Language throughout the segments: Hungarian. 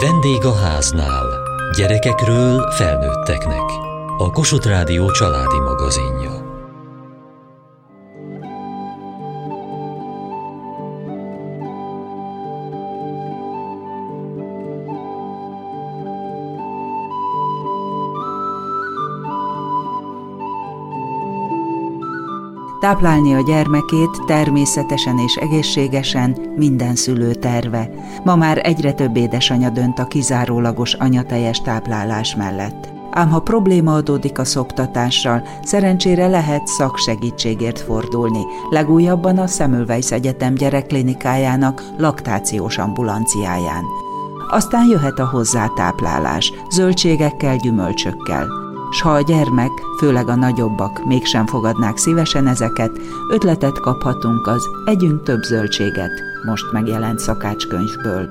Vendég a háznál. Gyerekekről felnőtteknek. A Kossuth Rádió családi magazinja. Táplálni a gyermekét természetesen és egészségesen minden szülő terve. Ma már egyre több édesanya dönt a kizárólagos anyatejes táplálás mellett. Ám ha probléma adódik a szoptatással, szerencsére lehet szaksegítségért fordulni, legújabban a Semmelweis Egyetem gyerekklinikájának laktációs ambulanciáján. Aztán jöhet a hozzátáplálás, zöldségekkel, gyümölcsökkel – s ha a gyermek, főleg a nagyobbak mégsem fogadnák szívesen ezeket, ötletet kaphatunk az Együnk több zöldséget, most megjelent szakácskönyvből.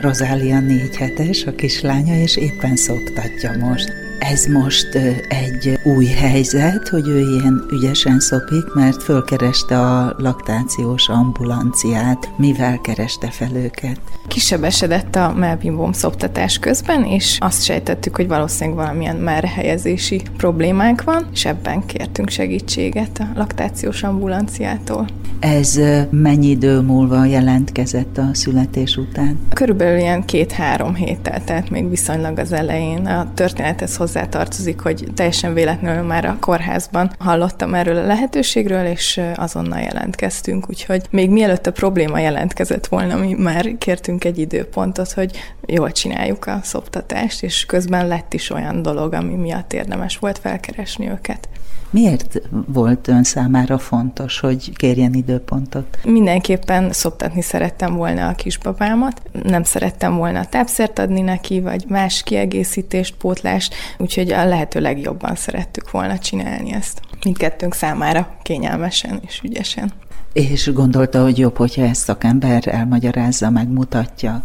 Rozália négy hetes, a kislánya, és éppen szoptatja most. Ez most egy új helyzet, hogy ő ilyen ügyesen szopik, mert fölkereste a laktációs ambulanciát. Mivel kereste fel őket? Kisebesedett a melbimbom szoptatás közben, és azt sejtettük, hogy valószínűleg valamilyen merhelyezési problémánk van, és ebben kértünk segítséget a laktációs ambulanciától. Ez mennyi idő múlva jelentkezett a születés után? Körülbelül ilyen két-három héttel, tehát még viszonylag az elején. A történethez hozzátartozik, hogy teljesen véletlenül már a kórházban hallottam erről a lehetőségről, és azonnal jelentkeztünk, úgyhogy még mielőtt a probléma jelentkezett volna, mi már kértünk egy időpontot, hogy jól csináljuk a szoptatást, és közben lett is olyan dolog, ami miatt érdemes volt felkeresni őket. Miért volt ön számára fontos, hogy kérjen időpontot? Mindenképpen szoptatni szerettem volna a kisbabámat. Nem szerettem volna tápszert adni neki, vagy más kiegészítést, pótlást, úgyhogy a lehető legjobban szerettük volna csinálni ezt. Mindkettőnk számára kényelmesen és ügyesen. És gondolta, hogy jobb, hogyha ezt szakember elmagyarázza, megmutatja?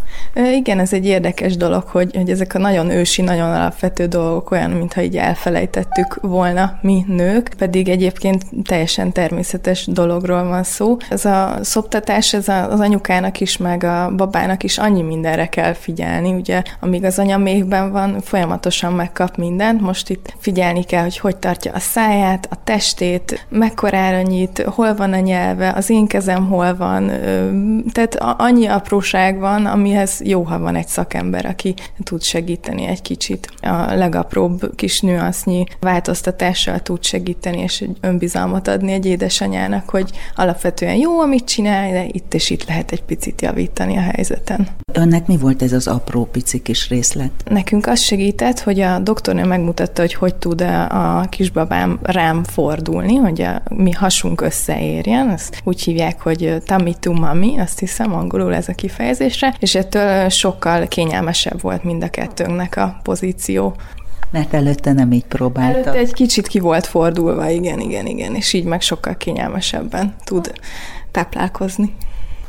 Igen, ez egy érdekes dolog, hogy, hogy ezek a nagyon ősi, nagyon alapvető dolgok olyan, mintha így elfelejtettük volna mi nők, pedig egyébként teljesen természetes dologról van szó. Ez a szoptatás, ez az anyukának is, meg a babának is annyi mindenre kell figyelni, ugye, amíg az anya méhben van, folyamatosan megkap mindent, most itt figyelni kell, hogy hogy tartja a száját, a testét, mekkorára nyit, hol van a nyelve, az én kezem hol van, tehát annyi apróság van, amihez jó, ha van egy szakember, aki tud segíteni egy kicsit. A legapróbb kis nüansznyi változtatással tud segíteni, és önbizalmat adni egy édesanyának, hogy alapvetően jó, amit csinál, de itt és itt lehet egy picit javítani a helyzeten. Önnek mi volt ez az apró pici kis részlet? Nekünk az segített, hogy a doktornő megmutatta, hogy hogy tud a kisbabám rám fordulni, hogy a mi hasunk összeérjen. Ezt úgy hívják, hogy tummy to mami, azt hiszem angolul ez a kifejezésre, és ettől sokkal kényelmesebb volt mind a kettőnknek a pozíció. Mert előtte nem így próbálta. Előtte egy kicsit ki volt fordulva, igen, igen, igen, és így meg sokkal kényelmesebben tud táplálkozni.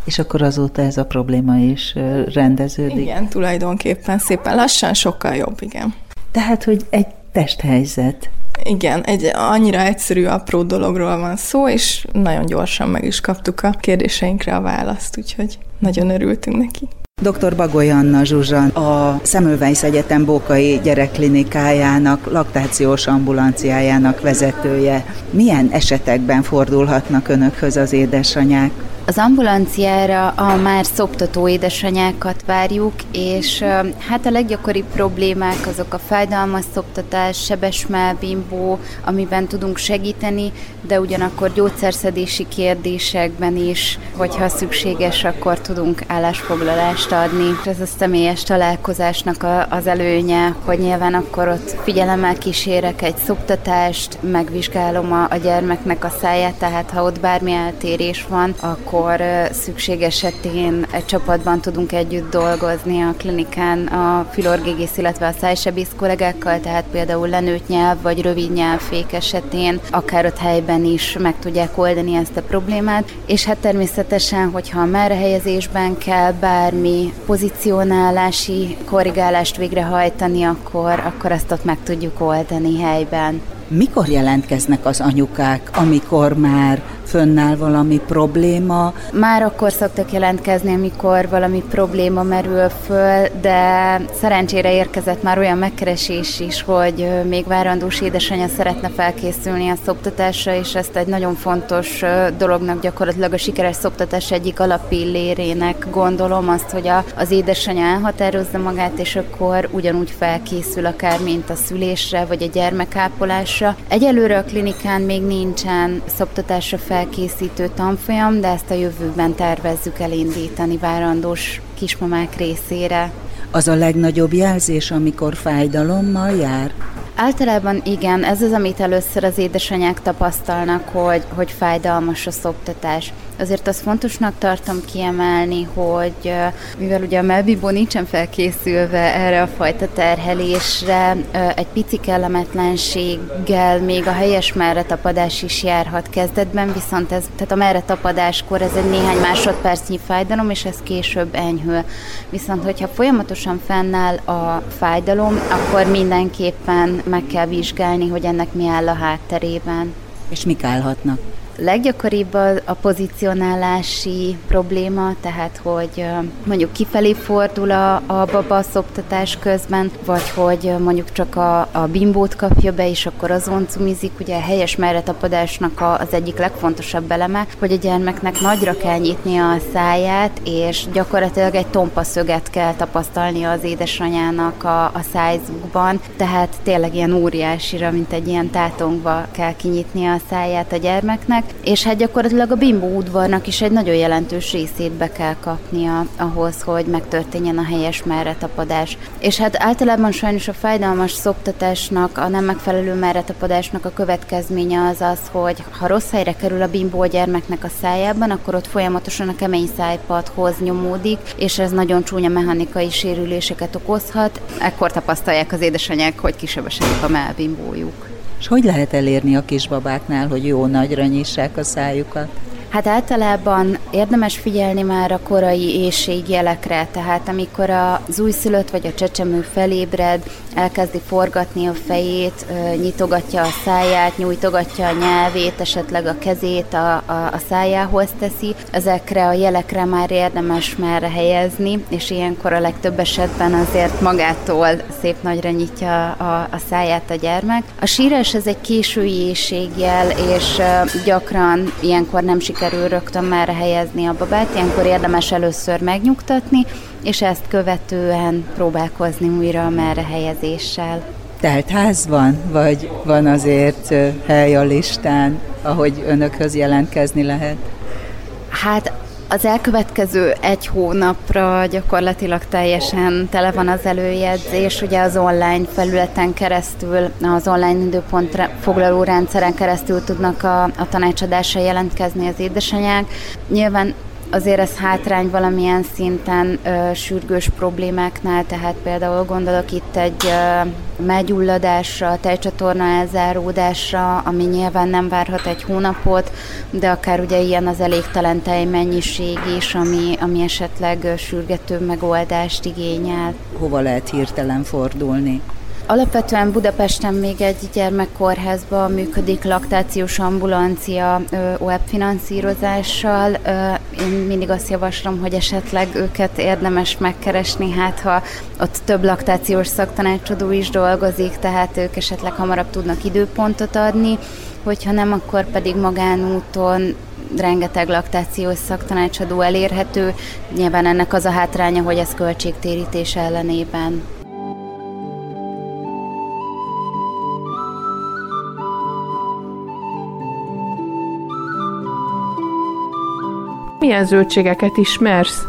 És akkor azóta ez a probléma is rendeződik? Igen, tulajdonképpen szépen lassan sokkal jobb, igen. Tehát, hogy egy testhelyzet. Igen, egy annyira egyszerű, apró dologról van szó, és nagyon gyorsan meg is kaptuk a kérdéseinkre a választ, úgyhogy nagyon örültünk neki. Dr. Bagoly Anna Zsuzsan, a Semmelweis Egyetem Bókai Gyerekklinikájának, laktációs ambulanciájának vezetője. Milyen esetekben fordulhatnak önökhöz az édesanyák? Az ambulanciára a már szoptató édesanyákat várjuk, és hát a leggyakoribb problémák azok a fájdalmas szoptatás, sebes melbimbó, amiben tudunk segíteni, de ugyanakkor gyógyszerszedési kérdésekben is, hogyha szükséges, akkor tudunk állásfoglalást adni. Ez a személyes találkozásnak az előnye, hogy nyilván akkor ott figyelemmel kísérek egy szoptatást, megvizsgálom a, a gyermeknek a száját, tehát ha ott bármi eltérés van, akkor akkor szükség esetén egy csapatban tudunk együtt dolgozni a klinikán a filorgégész, illetve a szájsebész kollégákkal, tehát például lenőtt nyelv vagy rövid nyelvfék esetén akár ott helyben is meg tudják oldani ezt a problémát, és hát természetesen, hogyha a helyezésben kell bármi pozícionálási korrigálást végrehajtani, akkor, akkor ezt ott meg tudjuk oldani helyben. Mikor jelentkeznek az anyukák, amikor már fönnáll valami probléma? Már akkor szoktak jelentkezni, amikor valami probléma merül föl, de szerencsére érkezett már olyan megkeresés is, hogy még várandós édesanyja szeretne felkészülni a szoptatásra, és ezt egy nagyon fontos dolognak gyakorlatilag a sikeres szoptatás egyik alapillérének gondolom azt, hogy a, az édesanyja elhatározza magát, és akkor ugyanúgy felkészül akár, mint a szülésre, vagy a gyermekápolásra. Egyelőre a klinikán még nincsen szoptatásra fel felkészítő tanfolyam, de ezt a jövőben tervezzük elindítani várandós kismamák részére. Az a legnagyobb jelzés, amikor fájdalommal jár? Általában igen, ez az, amit először az édesanyák tapasztalnak, hogy, hogy fájdalmas a szoptatás. Azért azt fontosnak tartom kiemelni, hogy mivel ugye a melbibó nincsen felkészülve erre a fajta terhelésre, egy pici kellemetlenséggel még a helyes merretapadás is járhat kezdetben, viszont ez, tehát a merretapadáskor ez egy néhány másodpercnyi fájdalom, és ez később enyhül. Viszont, hogyha folyamatosan fennáll a fájdalom, akkor mindenképpen meg kell vizsgálni, hogy ennek mi áll a hátterében. És mik állhatnak? Leggyakoribb a, pozicionálási probléma, tehát hogy mondjuk kifelé fordul a, a baba szoptatás közben, vagy hogy mondjuk csak a, a bimbót kapja be, és akkor azon cumizik. Ugye a helyes merretapadásnak a, az egyik legfontosabb eleme, hogy a gyermeknek nagyra kell nyitnia a száját, és gyakorlatilag egy tompa szöget kell tapasztalnia az édesanyának a, a szájzukban, tehát tényleg ilyen óriásira, mint egy ilyen tátongva kell kinyitnia a száját a gyermeknek, és hát gyakorlatilag a bimbo udvarnak is egy nagyon jelentős részét be kell kapnia ahhoz, hogy megtörténjen a helyes merretapadás. És hát általában sajnos a fájdalmas szoptatásnak, a nem megfelelő merretapadásnak a következménye az az, hogy ha rossz helyre kerül a bimbo a gyermeknek a szájában, akkor ott folyamatosan a kemény szájpadhoz nyomódik, és ez nagyon csúnya mechanikai sérüléseket okozhat. Ekkor tapasztalják az édesanyák, hogy kisebesedik a melbimbójuk. És hogy lehet elérni a kisbabáknál, hogy jó nagyra nyissák a szájukat? Hát általában érdemes figyelni már a korai éjségjelekre, tehát amikor az újszülött vagy a csecsemő felébred, elkezdi forgatni a fejét, nyitogatja a száját, nyújtogatja a nyelvét, esetleg a kezét a, a, a szájához teszi, ezekre a jelekre már érdemes már helyezni, és ilyenkor a legtöbb esetben azért magától szép nagyra nyitja a, a száját a gyermek. A sírás ez egy késői éjségjel, és gyakran ilyenkor nem sikerül sikerül rögtön már helyezni a babát, ilyenkor érdemes először megnyugtatni, és ezt követően próbálkozni újra a merre helyezéssel. Tehát ház van, vagy van azért hely a listán, ahogy önökhöz jelentkezni lehet? Hát az elkövetkező egy hónapra gyakorlatilag teljesen tele van az előjegyzés, ugye az online felületen keresztül, az online időpont foglaló rendszeren keresztül tudnak a, a tanácsadásra jelentkezni az édesanyák. Nyilván azért ez hátrány valamilyen szinten ö, sürgős problémáknál, tehát például gondolok itt egy ö, meggyulladásra, tejcsatorna elzáródásra, ami nyilván nem várhat egy hónapot, de akár ugye ilyen az elégtelen tejmennyiség is, ami, ami esetleg sürgető megoldást igényel. Hova lehet hirtelen fordulni? Alapvetően Budapesten még egy gyermekkórházban működik laktációs ambulancia web finanszírozással. Én mindig azt javaslom, hogy esetleg őket érdemes megkeresni, hát ha ott több laktációs szaktanácsadó is dolgozik, tehát ők esetleg hamarabb tudnak időpontot adni, hogyha nem, akkor pedig magánúton rengeteg laktációs szaktanácsadó elérhető. Nyilván ennek az a hátránya, hogy ez költségtérítés ellenében Milyen zöldségeket ismersz?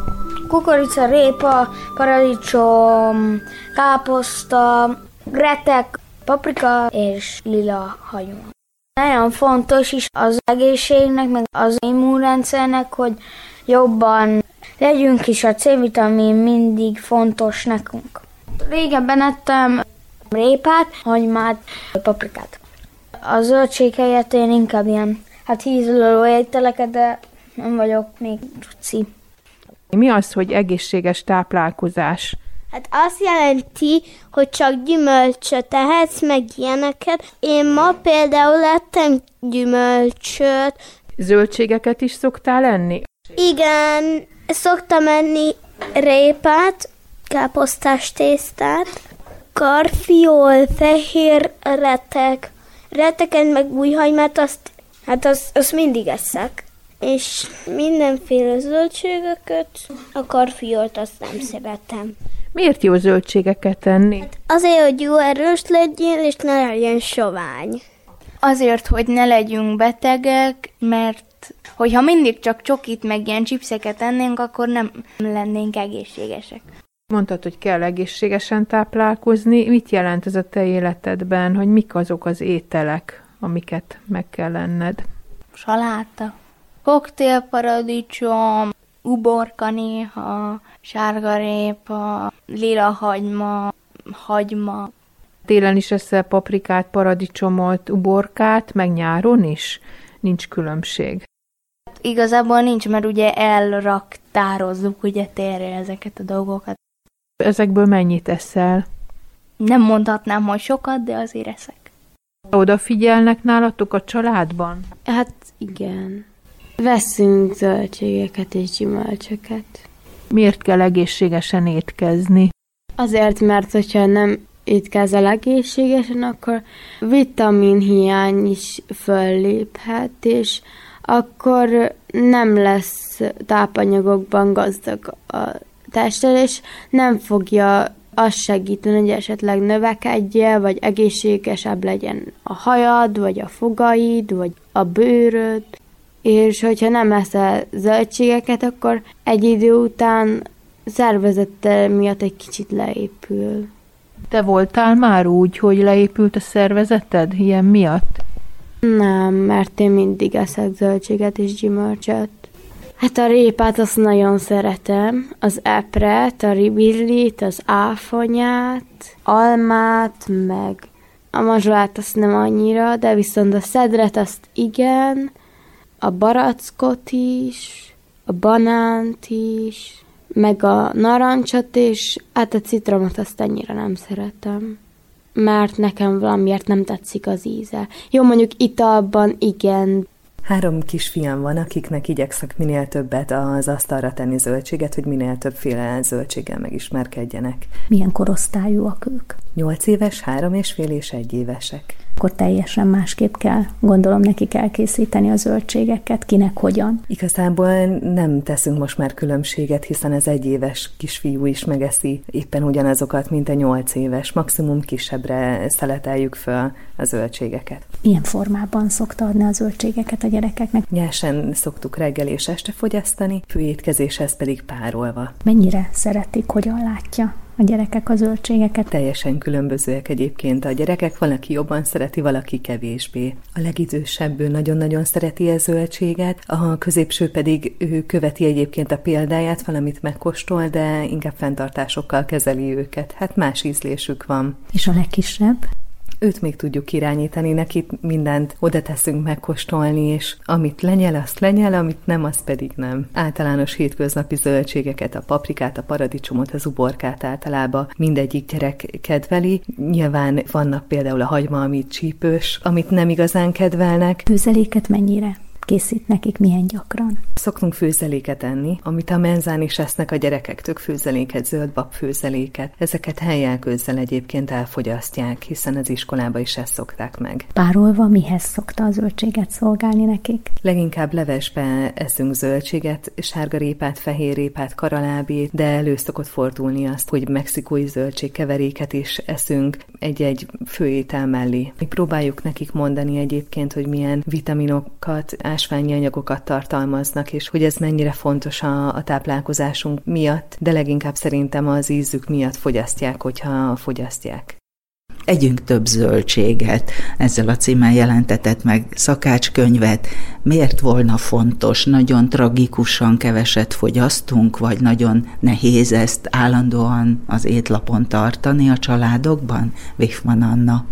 Kukorica, répa, paradicsom, káposzta, gretek, paprika és lila hagyma. Nagyon fontos is az egészségnek, meg az immunrendszernek, hogy jobban legyünk is, a C-vitamin mindig fontos nekünk. Régebben ettem répát, hagymát, paprikát. A zöldség helyett én inkább ilyen hát hízlő ételeket, de nem vagyok még cuci. Mi az, hogy egészséges táplálkozás? Hát azt jelenti, hogy csak gyümölcsöt tehetsz, meg ilyeneket. Én ma például lettem gyümölcsöt. Zöldségeket is szoktál enni? Igen, szoktam enni répát, káposztás tésztát, karfiol, fehér retek, reteket meg újhagymát, azt, hát azt, azt mindig eszek. És mindenféle zöldségeket, a karfiolt azt nem szeretem. Miért jó zöldségeket enni? Hát azért, hogy jó erős legyen, és ne legyen sovány. Azért, hogy ne legyünk betegek, mert hogyha mindig csak csokit meg ilyen chipseket ennénk, akkor nem lennénk egészségesek. Mondtad, hogy kell egészségesen táplálkozni. Mit jelent ez a te életedben, hogy mik azok az ételek, amiket meg kell lenned? Saláta, koktélparadicsom, uborka néha, sárgarépa, lila hagyma, hagyma. Télen is eszel paprikát, paradicsomot, uborkát, meg nyáron is? Nincs különbség. Igazából nincs, mert ugye elraktározzuk ugye térre ezeket a dolgokat. Ezekből mennyit eszel? Nem mondhatnám, hogy sokat, de azért eszek. Odafigyelnek nálatok a családban? Hát igen. Veszünk zöldségeket és gyümölcsöket. Miért kell egészségesen étkezni? Azért, mert hogyha nem étkezel egészségesen, akkor vitaminhiány is fölléphet, és akkor nem lesz tápanyagokban gazdag a tested, és nem fogja azt segíteni, hogy esetleg növekedje, vagy egészségesebb legyen a hajad, vagy a fogaid, vagy a bőröd. És hogyha nem eszel zöldségeket, akkor egy idő után szervezete miatt egy kicsit leépül. Te voltál már úgy, hogy leépült a szervezeted ilyen miatt? Nem, mert én mindig eszek zöldséget és gyümölcsöt. Hát a répát azt nagyon szeretem, az epret, a ribillit, az áfonyát, almát, meg a mazsolát azt nem annyira, de viszont a szedret azt igen, a barackot is, a banánt is, meg a narancsot is, hát a citromot azt annyira nem szeretem mert nekem valamiért nem tetszik az íze. Jó, mondjuk italban igen, Három kisfiam van, akiknek igyekszek minél többet az asztalra tenni zöldséget, hogy minél többféle zöldséggel megismerkedjenek. Milyen korosztályúak ők? Nyolc éves, három és fél és egy évesek akkor teljesen másképp kell, gondolom, nekik elkészíteni a zöldségeket, kinek hogyan. Igazából nem teszünk most már különbséget, hiszen az egyéves kisfiú is megeszi éppen ugyanazokat, mint a nyolc éves. Maximum kisebbre szeleteljük föl a zöldségeket. Milyen formában szokta adni a zöldségeket a gyerekeknek? Nyersen szoktuk reggel és este fogyasztani, főétkezéshez pedig párolva. Mennyire szeretik, hogyan látja? A gyerekek a zöldségeket? Teljesen különbözőek egyébként a gyerekek, valaki jobban szereti, valaki kevésbé. A legidősebb ő nagyon-nagyon szereti a zöldséget, a középső pedig ő követi egyébként a példáját, valamit megkóstol, de inkább fenntartásokkal kezeli őket. Hát más ízlésük van. És a legkisebb? Őt még tudjuk irányítani, neki mindent oda teszünk megkóstolni, és amit lenyel, azt lenyel, amit nem, az pedig nem. Általános hétköznapi zöldségeket, a paprikát, a paradicsomot, az uborkát általában mindegyik gyerek kedveli. Nyilván vannak például a hagyma, amit csípős, amit nem igazán kedvelnek. Főzeléket mennyire? Készít nekik milyen gyakran? Szoktunk főzeléket enni, amit a menzán is esznek a gyerekek, tök főzeléket, zöldbab főzeléket. Ezeket helyel közzel egyébként elfogyasztják, hiszen az iskolába is ezt szokták meg. Párolva mihez szokta a zöldséget szolgálni nekik? Leginkább levesbe eszünk zöldséget, sárgarépát, fehérrépát, karalábét, de elő szokott fordulni azt, hogy mexikói zöldségkeveréket is eszünk egy-egy főétel mellé. Mi próbáljuk nekik mondani egyébként, hogy milyen vitaminokat, ásványi anyagokat tartalmaznak, és hogy ez mennyire fontos a, a táplálkozásunk miatt, de leginkább szerintem az ízük miatt fogyasztják, hogyha fogyasztják. Együnk több zöldséget, ezzel a címmel jelentetett meg szakácskönyvet. Miért volna fontos, nagyon tragikusan keveset fogyasztunk, vagy nagyon nehéz ezt állandóan az étlapon tartani a családokban? Vifman Anna.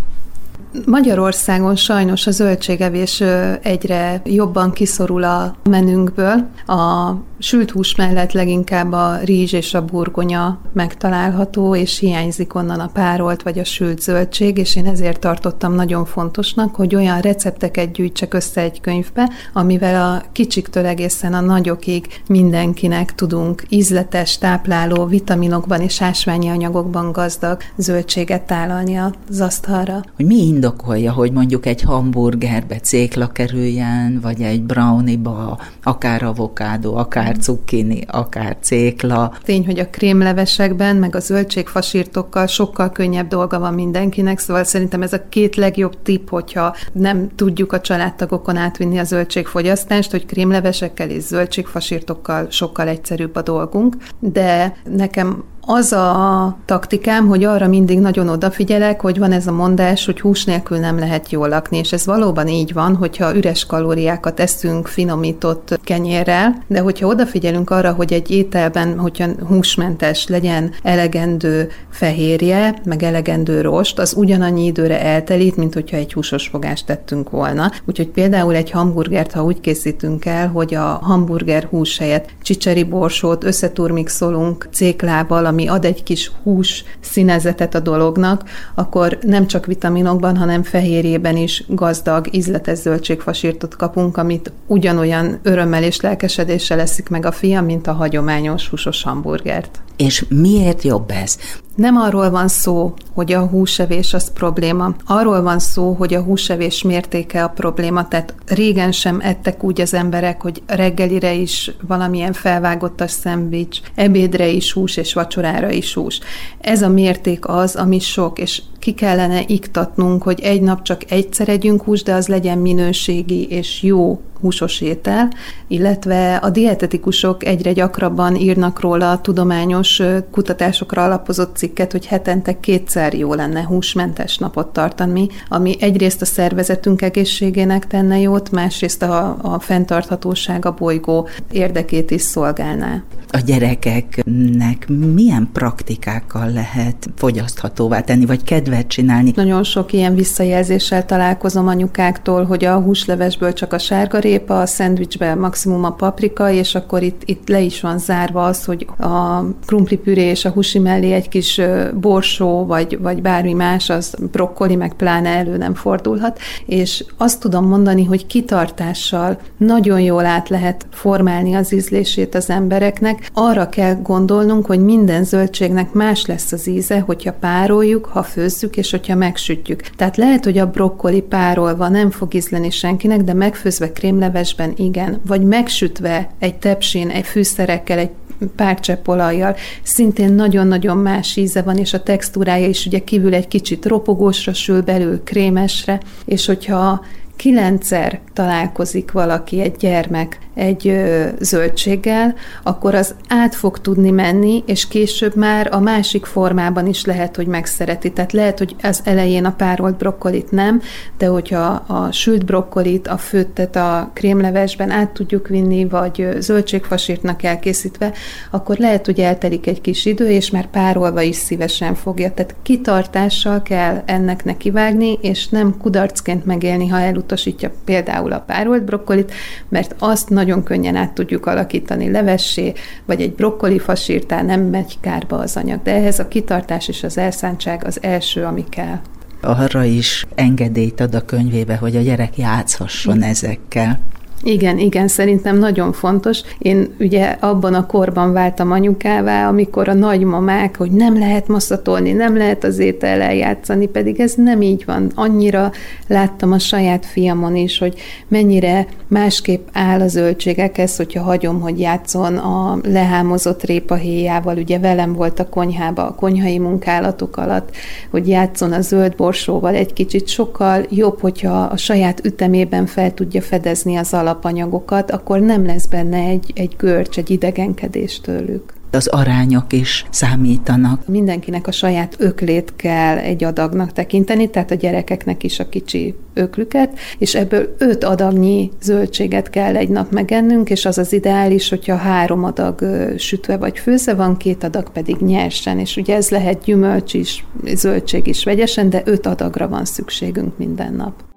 Magyarországon sajnos a zöldségevés egyre jobban kiszorul a menünkből. A sült hús mellett leginkább a rizs és a burgonya megtalálható, és hiányzik onnan a párolt vagy a sült zöldség, és én ezért tartottam nagyon fontosnak, hogy olyan recepteket gyűjtsek össze egy könyvbe, amivel a kicsiktől egészen a nagyokig mindenkinek tudunk ízletes, tápláló, vitaminokban és ásványi anyagokban gazdag zöldséget tálalni az asztalra. Hogy mi indokolja, hogy mondjuk egy hamburgerbe cékla kerüljen, vagy egy brownieba akár avokádó, akár cukkini, akár cékla. Tény, hogy a krémlevesekben, meg a zöldségfasírtokkal sokkal könnyebb dolga van mindenkinek, szóval szerintem ez a két legjobb tipp, hogyha nem tudjuk a családtagokon átvinni a zöldségfogyasztást, hogy krémlevesekkel és zöldségfasírtokkal sokkal egyszerűbb a dolgunk, de nekem az a taktikám, hogy arra mindig nagyon odafigyelek, hogy van ez a mondás, hogy hús nélkül nem lehet jól lakni, és ez valóban így van, hogyha üres kalóriákat eszünk finomított kenyérrel, de hogyha odafigyelünk arra, hogy egy ételben, hogyha húsmentes legyen elegendő fehérje, meg elegendő rost, az ugyanannyi időre eltelít, mint hogyha egy húsos fogást tettünk volna. Úgyhogy például egy hamburgert, ha úgy készítünk el, hogy a hamburger hús helyett csicseri borsót összeturmixolunk céklával, ami ad egy kis hús színezetet a dolognak, akkor nem csak vitaminokban, hanem fehérjében is gazdag, ízletes zöldségfasírtot kapunk, amit ugyanolyan örömmel és lelkesedéssel eszik meg a fiam, mint a hagyományos húsos hamburgert. És miért jobb ez? Nem arról van szó, hogy a húsevés az probléma. Arról van szó, hogy a húsevés mértéke a probléma. Tehát régen sem ettek úgy az emberek, hogy reggelire is valamilyen felvágottas szendvics, ebédre is hús és vacsorára is hús. Ez a mérték az, ami sok, és ki kellene iktatnunk, hogy egy nap csak egyszer együnk hús, de az legyen minőségi és jó húsos étel, illetve a dietetikusok egyre gyakrabban írnak róla a tudományos kutatásokra alapozott cikket, hogy hetente kétszer jó lenne húsmentes napot tartani, ami egyrészt a szervezetünk egészségének tenne jót, másrészt a, a fenntarthatóság a bolygó érdekét is szolgálná. A gyerekeknek milyen praktikákkal lehet fogyaszthatóvá tenni, vagy kedvet csinálni? Nagyon sok ilyen visszajelzéssel találkozom anyukáktól, hogy a húslevesből csak a sárgarépa, a szendvicsben maximum a paprika, és akkor itt, itt le is van zárva az, hogy a krumplipüré és a húsi mellé egy kis borsó, vagy, vagy bármi más, az brokkoli, meg pláne elő nem fordulhat, és azt tudom mondani, hogy kitartással nagyon jól át lehet formálni az ízlését az embereknek. Arra kell gondolnunk, hogy minden zöldségnek más lesz az íze, hogyha pároljuk, ha főzzük, és hogyha megsütjük. Tehát lehet, hogy a brokkoli párolva nem fog ízleni senkinek, de megfőzve krémlevesben igen, vagy megsütve egy tepsin, egy fűszerekkel, egy pár csepp olajjal, szintén nagyon-nagyon más íze van, és a textúrája is ugye kívül egy kicsit ropogósra sül, belül krémesre, és hogyha kilencszer találkozik valaki, egy gyermek egy zöldséggel, akkor az át fog tudni menni, és később már a másik formában is lehet, hogy megszereti. Tehát lehet, hogy az elején a párolt brokkolit nem, de hogyha a sült brokkolit, a főttet a krémlevesben át tudjuk vinni, vagy zöldségfasírtnak elkészítve, akkor lehet, hogy eltelik egy kis idő, és már párolva is szívesen fogja. Tehát kitartással kell ennek nekivágni, és nem kudarcként megélni, ha elutasítja például a párolt brokkolit, mert azt nagyon könnyen át tudjuk alakítani levessé, vagy egy brokkoli fasírtá, nem megy kárba az anyag. De ehhez a kitartás és az elszántság az első, ami kell. Arra is engedélyt ad a könyvébe, hogy a gyerek játszhasson ezekkel. Igen, igen, szerintem nagyon fontos. Én ugye abban a korban váltam anyukává, amikor a nagymamák, hogy nem lehet maszatolni, nem lehet az étel eljátszani, pedig ez nem így van. Annyira láttam a saját fiamon is, hogy mennyire másképp áll a zöldségekhez, hogyha hagyom, hogy játszon a lehámozott répahéjával, ugye velem volt a konyhába a konyhai munkálatok alatt, hogy játszon a zöld borsóval egy kicsit sokkal jobb, hogyha a saját ütemében fel tudja fedezni az alap alapanyagokat, akkor nem lesz benne egy, egy görcs, egy idegenkedés tőlük. az arányok is számítanak. Mindenkinek a saját öklét kell egy adagnak tekinteni, tehát a gyerekeknek is a kicsi öklüket, és ebből öt adagnyi zöldséget kell egy nap megennünk, és az az ideális, hogyha három adag sütve vagy főzve van, két adag pedig nyersen, és ugye ez lehet gyümölcs is, zöldség is vegyesen, de öt adagra van szükségünk minden nap.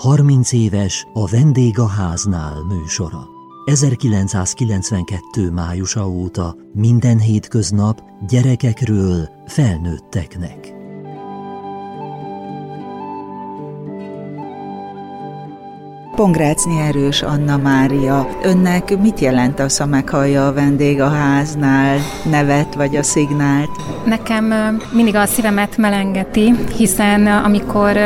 Harminc éves a Vendég a háznál műsora. 1992. májusa óta minden hétköznap gyerekekről felnőtteknek. Pongrácnyi Erős Anna Mária, önnek mit jelent az, ha meghallja a vendég a háznál nevet vagy a szignált? Nekem mindig a szívemet melengeti, hiszen amikor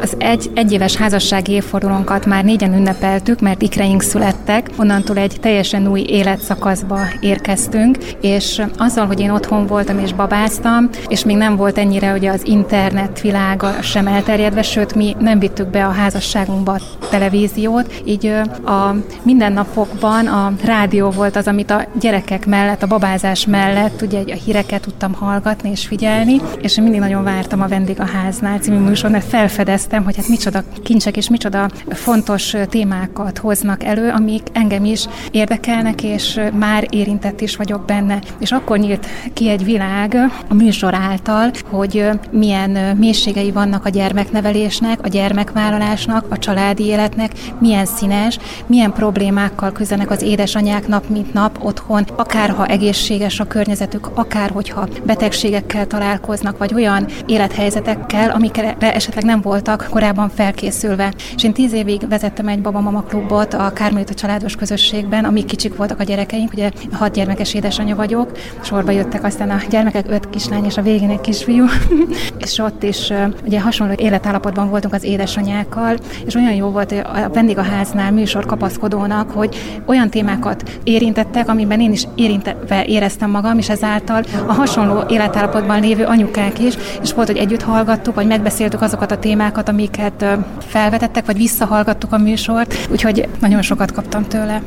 az egy, egyéves házassági évfordulónkat már négyen ünnepeltük, mert ikreink születtek, onnantól egy teljesen új életszakaszba érkeztünk, és azzal, hogy én otthon voltam és babáztam, és még nem volt ennyire ugye az internet világa sem elterjedve, sőt mi nem vittük be a házasságunkba televíziót, rádiót, így a mindennapokban a rádió volt az, amit a gyerekek mellett, a babázás mellett ugye a híreket tudtam hallgatni és figyelni, és mindig nagyon vártam a Vendég a háznál című műsor, mert felfedeztem, hogy hát micsoda kincsek és micsoda fontos témákat hoznak elő, amik engem is érdekelnek, és már érintett is vagyok benne. És akkor nyílt ki egy világ a műsor által, hogy milyen mélységei vannak a gyermeknevelésnek, a gyermekvállalásnak, a családi életnek, milyen színes, milyen problémákkal küzdenek az édesanyák nap mint nap otthon, akár ha egészséges a környezetük, akár hogyha betegségekkel találkoznak, vagy olyan élethelyzetekkel, amikre esetleg nem voltak korábban felkészülve. És én tíz évig vezettem egy babamama klubot a Kármélita családos közösségben, amíg kicsik voltak a gyerekeink, ugye hat gyermekes édesanyja vagyok, sorba jöttek aztán a gyermekek, öt kislány és a végén egy kisfiú, és ott is ugye hasonló életállapotban voltunk az édesanyákkal, és olyan jó volt a vendég a háznál műsor kapaszkodónak, hogy olyan témákat érintettek, amiben én is érintve éreztem magam, és ezáltal a hasonló életállapotban lévő anyukák is, és volt, hogy együtt hallgattuk, vagy megbeszéltük azokat a témákat, amiket felvetettek, vagy visszahallgattuk a műsort, úgyhogy nagyon sokat kaptam tőle.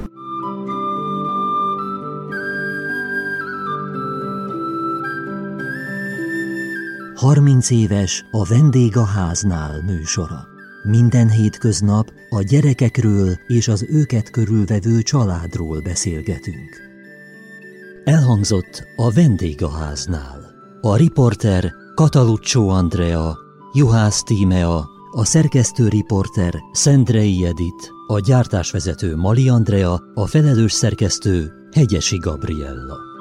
Harminc éves a Vendég a háznál műsora. Minden hétköznap a gyerekekről és az őket körülvevő családról beszélgetünk. Elhangzott a vendégháznál. A riporter Kataluccio Andrea, Juhász Tímea, a szerkesztő riporter Szendrei Edit, a gyártásvezető Mali Andrea, a felelős szerkesztő Hegyesi Gabriella.